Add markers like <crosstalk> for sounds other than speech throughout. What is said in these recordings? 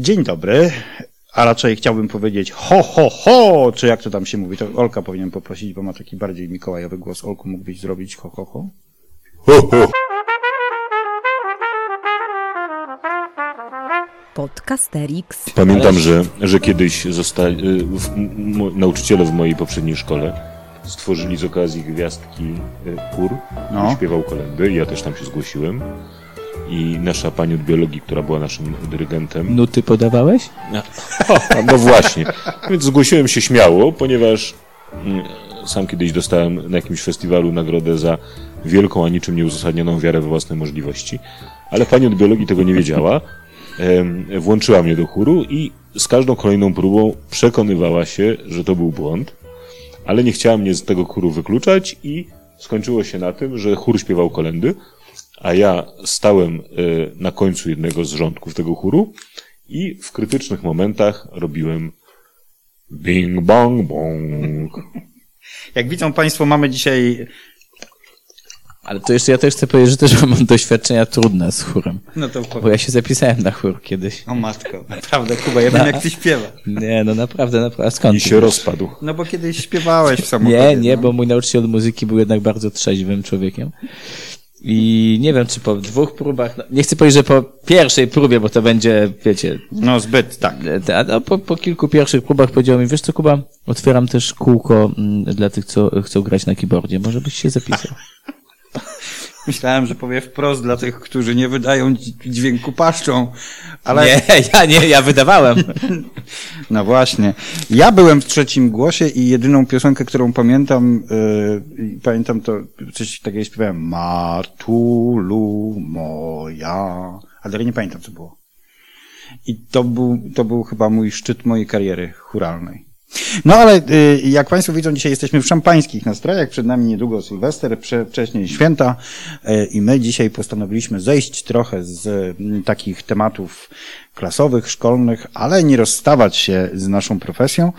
Dzień dobry, a raczej chciałbym powiedzieć ho, ho, ho, czy jak to tam się mówi, to Olka powinien poprosić, bo ma taki bardziej mikołajowy głos. Olku, mógłbyś zrobić ho, ho, ho? Ho, ho. Podcasterix. Pamiętam, że, że kiedyś zostali, y, w, m, nauczyciele w mojej poprzedniej szkole stworzyli z okazji gwiazdki y, chór, No. który śpiewał kolendy. Ja też tam się zgłosiłem. I nasza pani od biologii, która była naszym dyrygentem. Nuty podawałeś? <laughs> No właśnie. Więc zgłosiłem się śmiało, ponieważ mm, sam kiedyś dostałem na jakimś festiwalu nagrodę za wielką, a niczym nieuzasadnioną wiarę we własne możliwości. Ale pani od biologii tego nie wiedziała. Włączyła mnie do chóru i z każdą kolejną próbą przekonywała się, że to był błąd, ale nie chciała mnie z tego chóru wykluczać i skończyło się na tym, że chór śpiewał kolendy, a ja stałem e, na końcu jednego z rządków tego chóru i w krytycznych momentach robiłem bing bong bong. <laughs> Jak widzą Państwo, mamy dzisiaj, Ale to jeszcze ja też chcę powiedzieć, że też mam <laughs> doświadczenia trudne z chórem. no to Bo ja się zapisałem na chór kiedyś. O matko, naprawdę, Kuba, ja wiem jak Ty śpiewa. Nie, no naprawdę, naprawdę. A skąd? I się wiesz? rozpadł. No bo kiedyś śpiewałeś w samochodzie. Nie, nie, no. bo mój nauczyciel muzyki był jednak bardzo trzeźwym człowiekiem. I nie wiem, czy po dwóch próbach, no, nie chcę powiedzieć, że po pierwszej próbie, bo to będzie, wiecie, No zbyt, tak. te- a no, po, po kilku pierwszych próbach powiedział mi, wiesz co Kuba, otwieram też kółko mm, dla tych, co chcą grać na keyboardzie, może byś się zapisał. <laughs> Myślałem, że powie wprost dla tych, którzy nie wydają dź- dźwięku paszczą, ale... Nie, ja nie, ja wydawałem. <laughs> No właśnie. Ja byłem w trzecim głosie i jedyną piosenkę, którą pamiętam, yy, pamiętam to, coś takiego śpiewałem, Martulu moja, ale nie pamiętam, co było. I to był, to był chyba mój szczyt mojej kariery churalnej. No ale y, jak Państwo widzą, dzisiaj jesteśmy w szampańskich nastrojach, przed nami niedługo Sylwester, wcześniej święta y, i my dzisiaj postanowiliśmy zejść trochę z mm, takich tematów klasowych, szkolnych, ale nie rozstawać się z naszą profesją.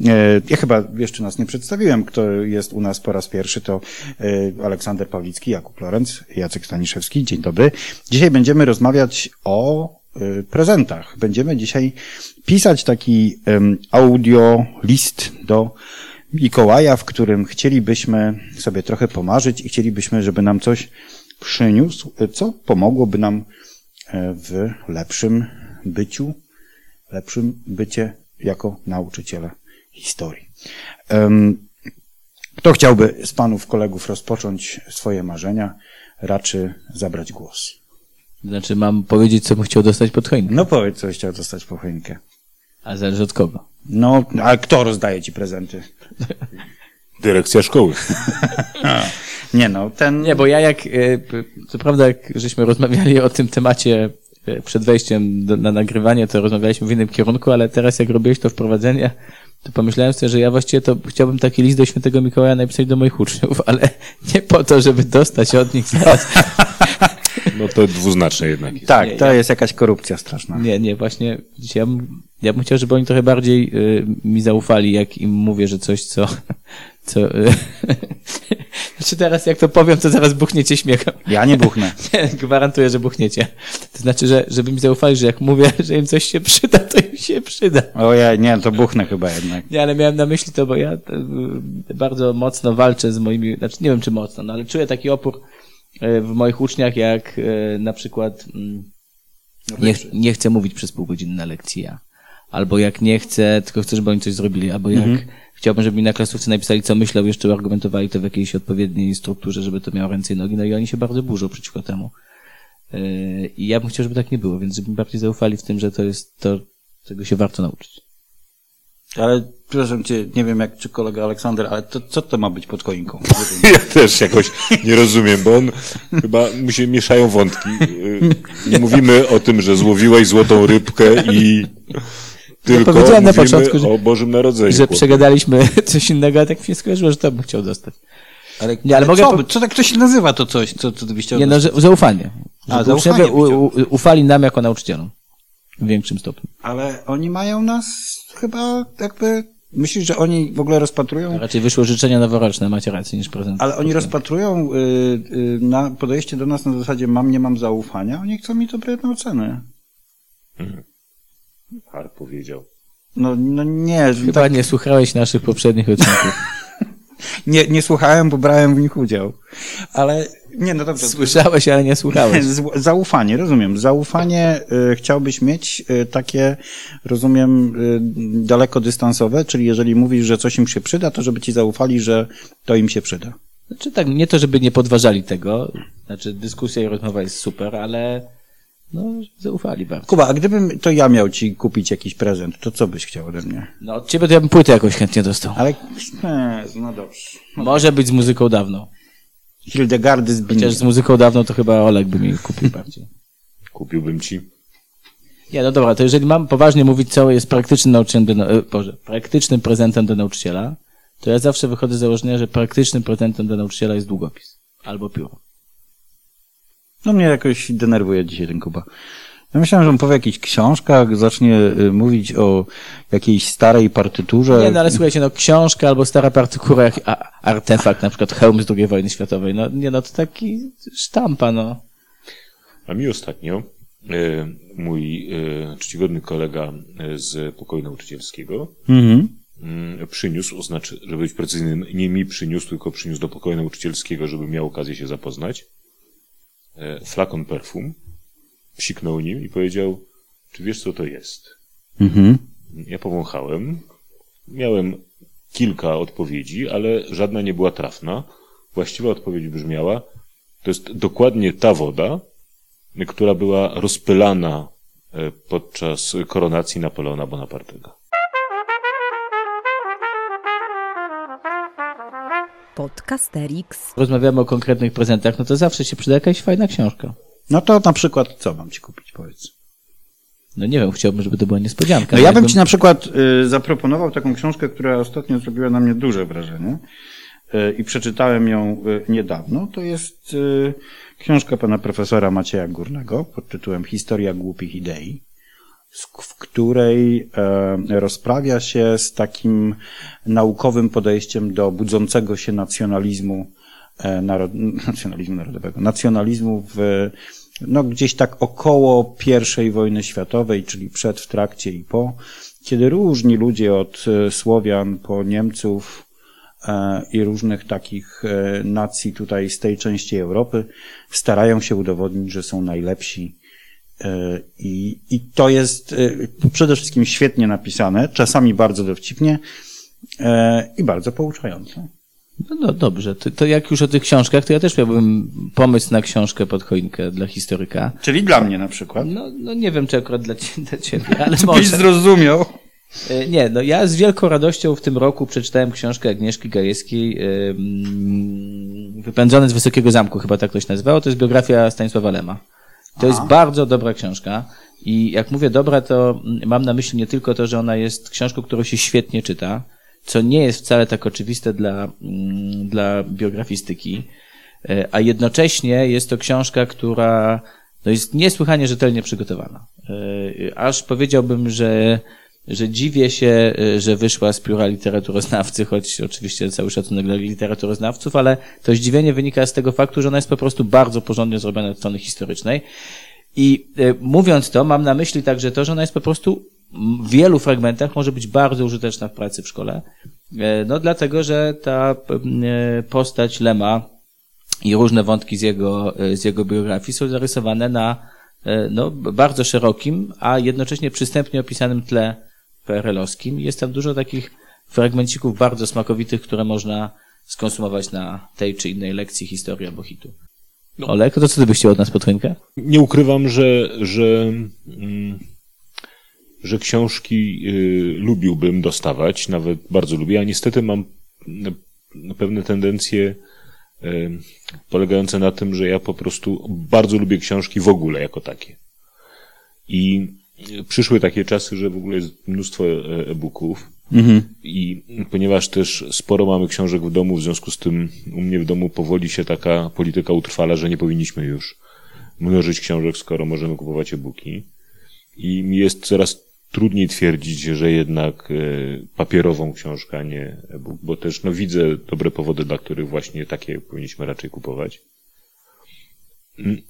Y, Ja chyba jeszcze nas nie przedstawiłem, kto jest u nas po raz pierwszy, to Aleksander Pawlicki, Jakub Lorenz, Jacek Staniszewski. Dzień dobry. Dzisiaj będziemy rozmawiać o prezentach. Będziemy dzisiaj pisać taki audio list do Mikołaja, w którym chcielibyśmy sobie trochę pomarzyć i chcielibyśmy, żeby nam coś przyniósł, y, co pomogłoby nam e, w lepszym byciu, lepszym bycie jako nauczyciele historii. Kto chciałby z panów kolegów rozpocząć swoje marzenia, raczy zabrać głos. Znaczy mam powiedzieć, co bym chciał dostać pod choinkę. No powiedz, co chciał dostać po choinkę. A zależy od kogo. No, a kto rozdaje ci prezenty? <laughs> Dyrekcja szkoły. <laughs> Nie no, ten... Nie, bo ja jak, e, co prawda jak żeśmy rozmawiali o tym temacie e, przed wejściem do, na nagrywanie, to rozmawialiśmy w innym kierunku, ale teraz jak robiłeś to wprowadzenie, to pomyślałem sobie, że ja właściwie to chciałbym taki list do świętego Mikołaja napisać do moich uczniów, <laughs> ale nie po to, żeby dostać od nich zaraz. No to dwuznaczne jednak jest. Tak, Nie, to ja- jest jakaś korupcja straszna. Nie, nie, właśnie ja bym, ja bym chciał, żeby oni trochę bardziej y, mi zaufali, jak im mówię, że coś, co... <laughs> co y, <laughs> znaczy teraz jak to powiem, to zaraz buchniecie śmiechem. Ja nie buchnę. <laughs> Nie, gwarantuję, że buchniecie. To znaczy, że żeby mi zaufali, że jak mówię, że im coś się przyda, to im się przyda. Ojej, nie, to buchnę chyba jednak. Nie, ale miałem na myśli to, bo ja y, bardzo mocno walczę z moimi, znaczy nie wiem czy mocno, no ale czuję taki opór w moich uczniach, jak y, na przykład mm, nie, ch- nie chcę mówić przez pół godziny na lekcji ja. Albo jak nie chcę, tylko chcę, żeby oni coś zrobili. Albo jak chciałbym, żeby mi na klasówce napisali, co myślał, jeszcze argumentowali to w jakiejś odpowiedniej strukturze, żeby to miało ręce i nogi. No i oni się bardzo burzą przeciwko temu. Yy, I ja bym chciał, żeby tak nie było, więc żeby mi bardziej zaufali w tym, że to jest to, czego się warto nauczyć. Ale przepraszam cię, nie wiem jak czy kolega Aleksander, ale to, co to ma być pod choinką? <laughs> Ja też jakoś nie rozumiem, bo on chyba mu się mieszają wątki. Y, Nie mówimy o tym, że złowiłeś złotą rybkę i tylko powiedziałem na mówimy początku, że- o Bożym Narodzeniu. że chłopie. przegadaliśmy <laughs> coś innego, a tak mi się skojarzyło, że to bym chciał dostać. Ale, Nie, ale mogę co, po- co tak to się nazywa to coś, co, co ty byś chciał Nie no, że, zaufanie. A, zaufanie u, u, ufali nam jako nauczycielom. W większym stopniu. Ale oni mają nas chyba jakby... Myślisz, że oni w ogóle rozpatrują... Raczej wyszło życzenia noworoczne, macie rację, niż prezent. Ale oni rozpatrują y, y, na podejście do nas na zasadzie mam, nie mam zaufania. Oni chcą mi dobre oceny. Har powiedział. No, no nie, Chyba tak, nie słuchałeś naszych poprzednich odcinków. <laughs> nie, nie słuchałem, bo brałem w nich udział. Ale nie, no dobrze. Słyszałeś, ale nie słuchałeś. <laughs> Zaufanie, rozumiem. Zaufanie y, chciałbyś mieć y, takie, rozumiem, y, dalekodystansowe, czyli jeżeli mówisz, że coś im się przyda, to żeby ci zaufali, że to im się przyda. Znaczy tak, nie to, żeby nie podważali tego, znaczy dyskusja i rozmowa jest super, ale no, zaufali bardzo. Kuba, a gdybym to ja miał ci kupić jakiś prezent, to co byś chciał ode mnie? No od ciebie to ja bym płytę jakoś chętnie dostał. Ale, no dobrze. Może być z muzyką dawno. Hildegardy z Chociaż Bini. z muzyką dawno to chyba Olek by mi kupił <laughs> bardziej. Kupiłbym ci. Nie, no dobra, to jeżeli mam poważnie mówić, co jest praktycznym nauczycielem do, e, Boże, praktycznym prezentem do nauczyciela, to ja zawsze wychodzę z założenia, że praktycznym prezentem do nauczyciela jest długopis. Albo pióro. No mnie jakoś denerwuje dzisiaj ten Kuba. Ja myślałem, że on powie o jakichś książkach, zacznie y, mówić o jakiejś starej partyturze. Nie, no ale słuchajcie, no książka albo stara partykura, jak artefakt, na przykład hełm z II wojny światowej, no nie, no to taki sztampa, no. A mi ostatnio e, mój e, czcigodny kolega z pokoju nauczycielskiego Mhm. przyniósł, oznaczy, żeby być precyzyjnym, nie mi przyniósł, tylko przyniósł do pokoju nauczycielskiego, żeby miał okazję się zapoznać. Flakon perfum, psiknął nim i powiedział, czy wiesz co to jest? Mhm. Ja powąchałem. Miałem kilka odpowiedzi, ale żadna nie była trafna. Właściwa odpowiedź brzmiała, to jest dokładnie ta woda, która była rozpylana e, podczas koronacji Napoleona Bonapartego. Podcasterix. Rozmawiamy o konkretnych prezentach, no to zawsze się przyda jakaś fajna książka. No to na przykład co mam ci kupić, powiedz. No nie wiem, chciałbym, żeby to była niespodzianka. No ja bym Jakbym- ci na przykład y, zaproponował taką książkę, która ostatnio zrobiła na mnie duże wrażenie y, i przeczytałem ją y, niedawno. To jest książka pana profesora Macieja Górnego pod tytułem Historia głupich idei, w której rozprawia się z takim naukowym podejściem do budzącego się nacjonalizmu, narod, nacjonalizmu narodowego, nacjonalizmu w, no gdzieś tak około I wojny światowej, czyli przed, w trakcie i po, kiedy różni ludzie od e, Słowian po Niemców e, i różnych takich e, nacji tutaj z tej części Europy starają się udowodnić, że są najlepsi E, I, I to jest e, przede wszystkim świetnie napisane, czasami bardzo dowcipnie e, i bardzo pouczające. No, no dobrze, to, to jak już o tych książkach, to ja też miałbym pomysł na książkę pod choinkę dla historyka. Czyli dla mnie na przykład. No, no nie wiem, czy akurat dla, dla ciebie, <laughs> ale Byś może. zrozumiał. E, Nie, no ja z wielką radością w tym roku przeczytałem książkę Agnieszki Gajewskiej em, Wypędzony z Wysokiego Zamku, chyba tak to się nazywało. To jest biografia Stanisława Lema. To jest bardzo dobra książka i jak mówię dobra, to mam na myśli nie tylko to, że ona jest książką, którą się świetnie czyta, co nie jest wcale tak oczywiste dla, mm, dla biografistyki, e, a jednocześnie jest to książka, która no jest niesłychanie rzetelnie przygotowana. E, Aż powiedziałbym, że, że dziwię się, e, że wyszła z pióra literaturoznawcy, choć oczywiście cały szacunek dla literaturoznawców, ale to zdziwienie wynika z tego faktu, że ona jest po prostu bardzo porządnie zrobiona od strony historycznej. I mówiąc to, mam na myśli także to, że ona jest po prostu wielu fragmentach może być bardzo użyteczna w pracy w szkole. E, No dlatego, że ta e, postać Lema i różne wątki z jego, e, z jego biografii są zarysowane na no, bardzo szerokim, a jednocześnie przystępnie opisanym tle PRL-owskim. Jest tam dużo takich fragmencików bardzo smakowitych, które można skonsumować na tej czy innej lekcji historii albo hitu. No. Olek, to co ty byś chciał od nas pod? Nie ukrywam, że, że, mm, że książki y, lubiłbym dostawać, nawet bardzo lubię, a niestety mam pewne tendencje y, polegające na tym, że ja po prostu bardzo lubię książki w ogóle jako takie. I y, przyszły takie czasy, że w ogóle jest mnóstwo e- e-booków, i ponieważ też sporo mamy książek w domu, w związku z tym u mnie w domu powoli się taka polityka utrwala, że nie powinniśmy już mnożyć książek, skoro możemy kupować e-booki. I mi jest coraz trudniej twierdzić, że jednak e, papierową książkę, a nie e-book, bo też no, widzę dobre powody, dla których właśnie takie powinniśmy raczej kupować.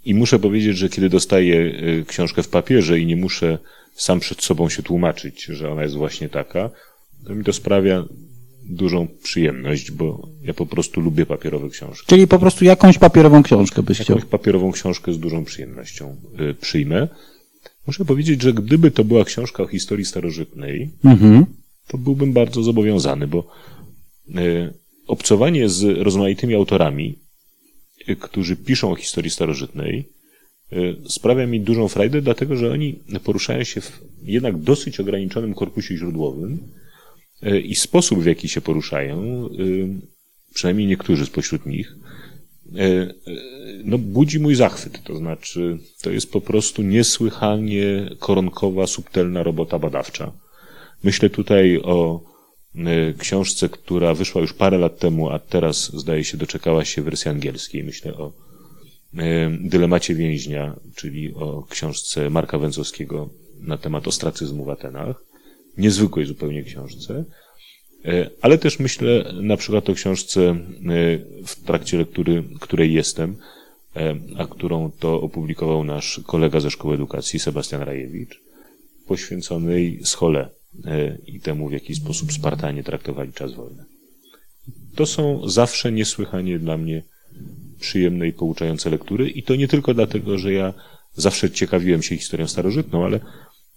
I muszę powiedzieć, że kiedy dostaję y, książkę w papierze i nie muszę sam przed sobą się tłumaczyć, że ona jest właśnie taka, to mi to sprawia dużą przyjemność, bo ja po prostu lubię papierowe książki. Czyli po prostu jakąś papierową książkę byś chciał. Jakąś papierową książkę z dużą przyjemnością y, przyjmę. Muszę powiedzieć, że gdyby to była książka o historii starożytnej, Mhm. to byłbym bardzo zobowiązany, bo y, obcowanie z rozmaitymi autorami, y, którzy piszą o historii starożytnej, y, sprawia mi dużą frajdę, dlatego że oni poruszają się w jednak dosyć ograniczonym korpusie źródłowym i sposób, w jaki się poruszają, przynajmniej niektórzy spośród nich, no, budzi mój zachwyt. To znaczy, to jest po prostu niesłychanie koronkowa, subtelna robota badawcza. Myślę tutaj o y, książce, która wyszła już parę lat temu, a teraz zdaje się doczekała się wersji angielskiej. Myślę o Dylemacie więźnia, czyli o książce Marka Węcowskiego na temat ostracyzmu w Atenach. Niezwykłej zupełnie książce. Y, Ale też myślę na przykład o książce, y, w trakcie lektury, której jestem, y, a którą to opublikował nasz kolega ze Szkoły Edukacji, Sebastian Rajewicz, poświęconej schole e, i temu, w jaki sposób Spartanie traktowali czas wojny. To są zawsze niesłychanie dla mnie przyjemne i pouczające lektury i to nie tylko dlatego, że ja zawsze ciekawiłem się historią starożytną, ale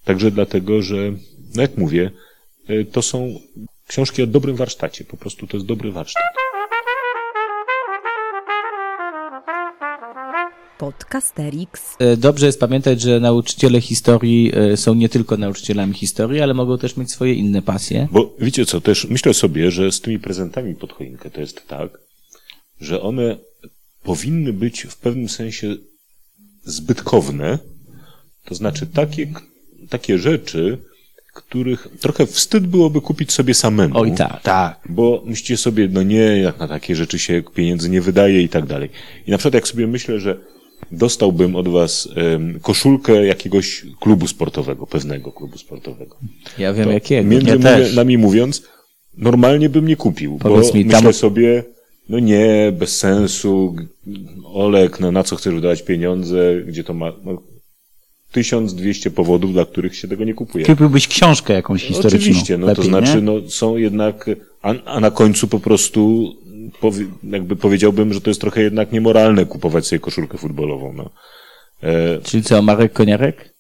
także dlatego, że, no jak mówię, e, to są książki o dobrym warsztacie. Po prostu to jest dobry warsztat. Podcasterix. E, Dobrze jest pamiętać, że nauczyciele historii e, są nie tylko nauczycielami historii, ale mogą też mieć swoje inne pasje. Bo wiecie co, też myślę sobie, że z tymi prezentami pod choinkę to jest tak, że one powinny być w pewnym sensie zbytkowne, to znaczy takie, takie rzeczy, których trochę wstyd byłoby kupić sobie samemu. Oj tak. Tak. Bo myślicie sobie, no nie, jak na takie rzeczy się pieniędzy nie wydaje i tak dalej. I na przykład jak sobie myślę, że dostałbym od was em, koszulkę jakiegoś klubu sportowego, pewnego klubu sportowego. Ja wiem To jakiego. Między Ja też. nami mówiąc, normalnie bym nie kupił, Powiedz bo mi, myślę tam- sobie, no nie, bez sensu, Olek, no na co chcesz wydawać pieniądze, gdzie to ma, no, 1200 powodów, dla których się tego nie kupuje. Kupiłbyś książkę jakąś historyczną. Oczywiście, no Lepiej, to znaczy, nie? no są jednak, a, a na końcu po prostu powie, jakby powiedziałbym, że to jest trochę jednak niemoralne kupować sobie koszulkę futbolową, no. E, Czyli co, Marek Koniarek?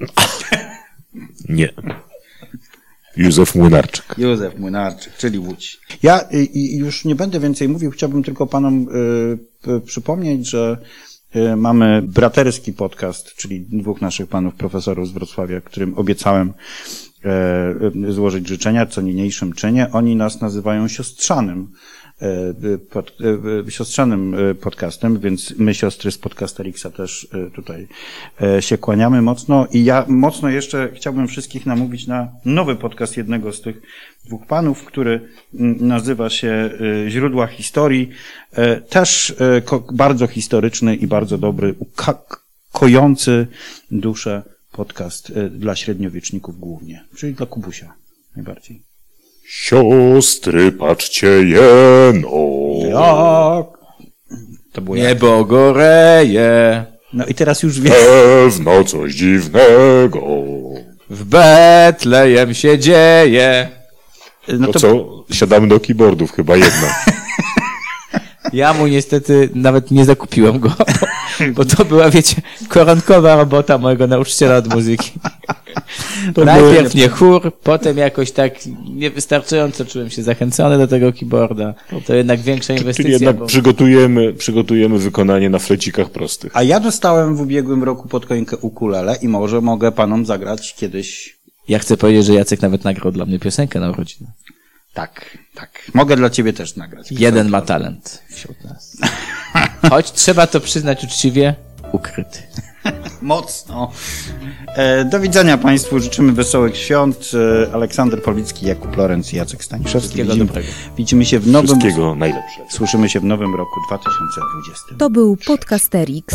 <laughs> nie. Józef Młynarczyk. Józef Młynarczyk, czyli Łódź. Ja y, i już nie będę więcej mówił, chciałbym tylko panom y, p- przypomnieć, że y, mamy braterski podcast, czyli dwóch naszych panów profesorów z Wrocławia, którym obiecałem e, y, złożyć życzenia, co niniejszym czynię. Oni nas nazywają siostrzanym y, pod, y, y, siostrzanym podcastem, więc my siostry z Podcasterixa też tutaj e, się kłaniamy mocno i ja mocno jeszcze chciałbym wszystkich namówić na nowy podcast jednego z tych dwóch panów, który nazywa się Źródła Historii. E, Też e, bardzo historyczny i bardzo dobry, kojący duszę podcast e, dla średniowieczników głównie, czyli dla Kubusia najbardziej. Siostry, patrzcie jeno. Jak? To było jak? Niebo goreje, No i teraz już wiem. Pewno coś dziwnego. w Betlejem się dzieje. No To to, co? Siadamy do keyboardów chyba jedna. <laughs> Ja mu niestety nawet nie zakupiłem go, <laughs> bo, to była, wiecie, koronkowa robota mojego nauczyciela od muzyki. Najpierw nie chór, potem jakoś tak niewystarczająco czułem się zachęcony do tego keyboarda. To jednak większa Czyli inwestycja. jednak bo... przygotujemy, przygotujemy wykonanie na flecikach prostych. a ja dostałem w ubiegłym roku pod końkę ukulele i może mogę panom zagrać kiedyś. Ja chcę powiedzieć, że Jacek nawet nagrał dla mnie piosenkę na urodziny. Tak, tak. Mogę dla ciebie też nagrać. Jeden ma talent wśród nas. <laughs> Choć trzeba to przyznać uczciwie, ukryty. <laughs> Mocno. E, do widzenia Państwu. Życzymy wesołych świąt. E, Aleksander Policki, Jakub Lorenz i Jacek Staniszewski. Wszystkiego Widzimy, dobrego. widzimy się w nowym... Wszystkiego najlepszego. Słyszymy się w nowym roku 2020. To był Podcasterix.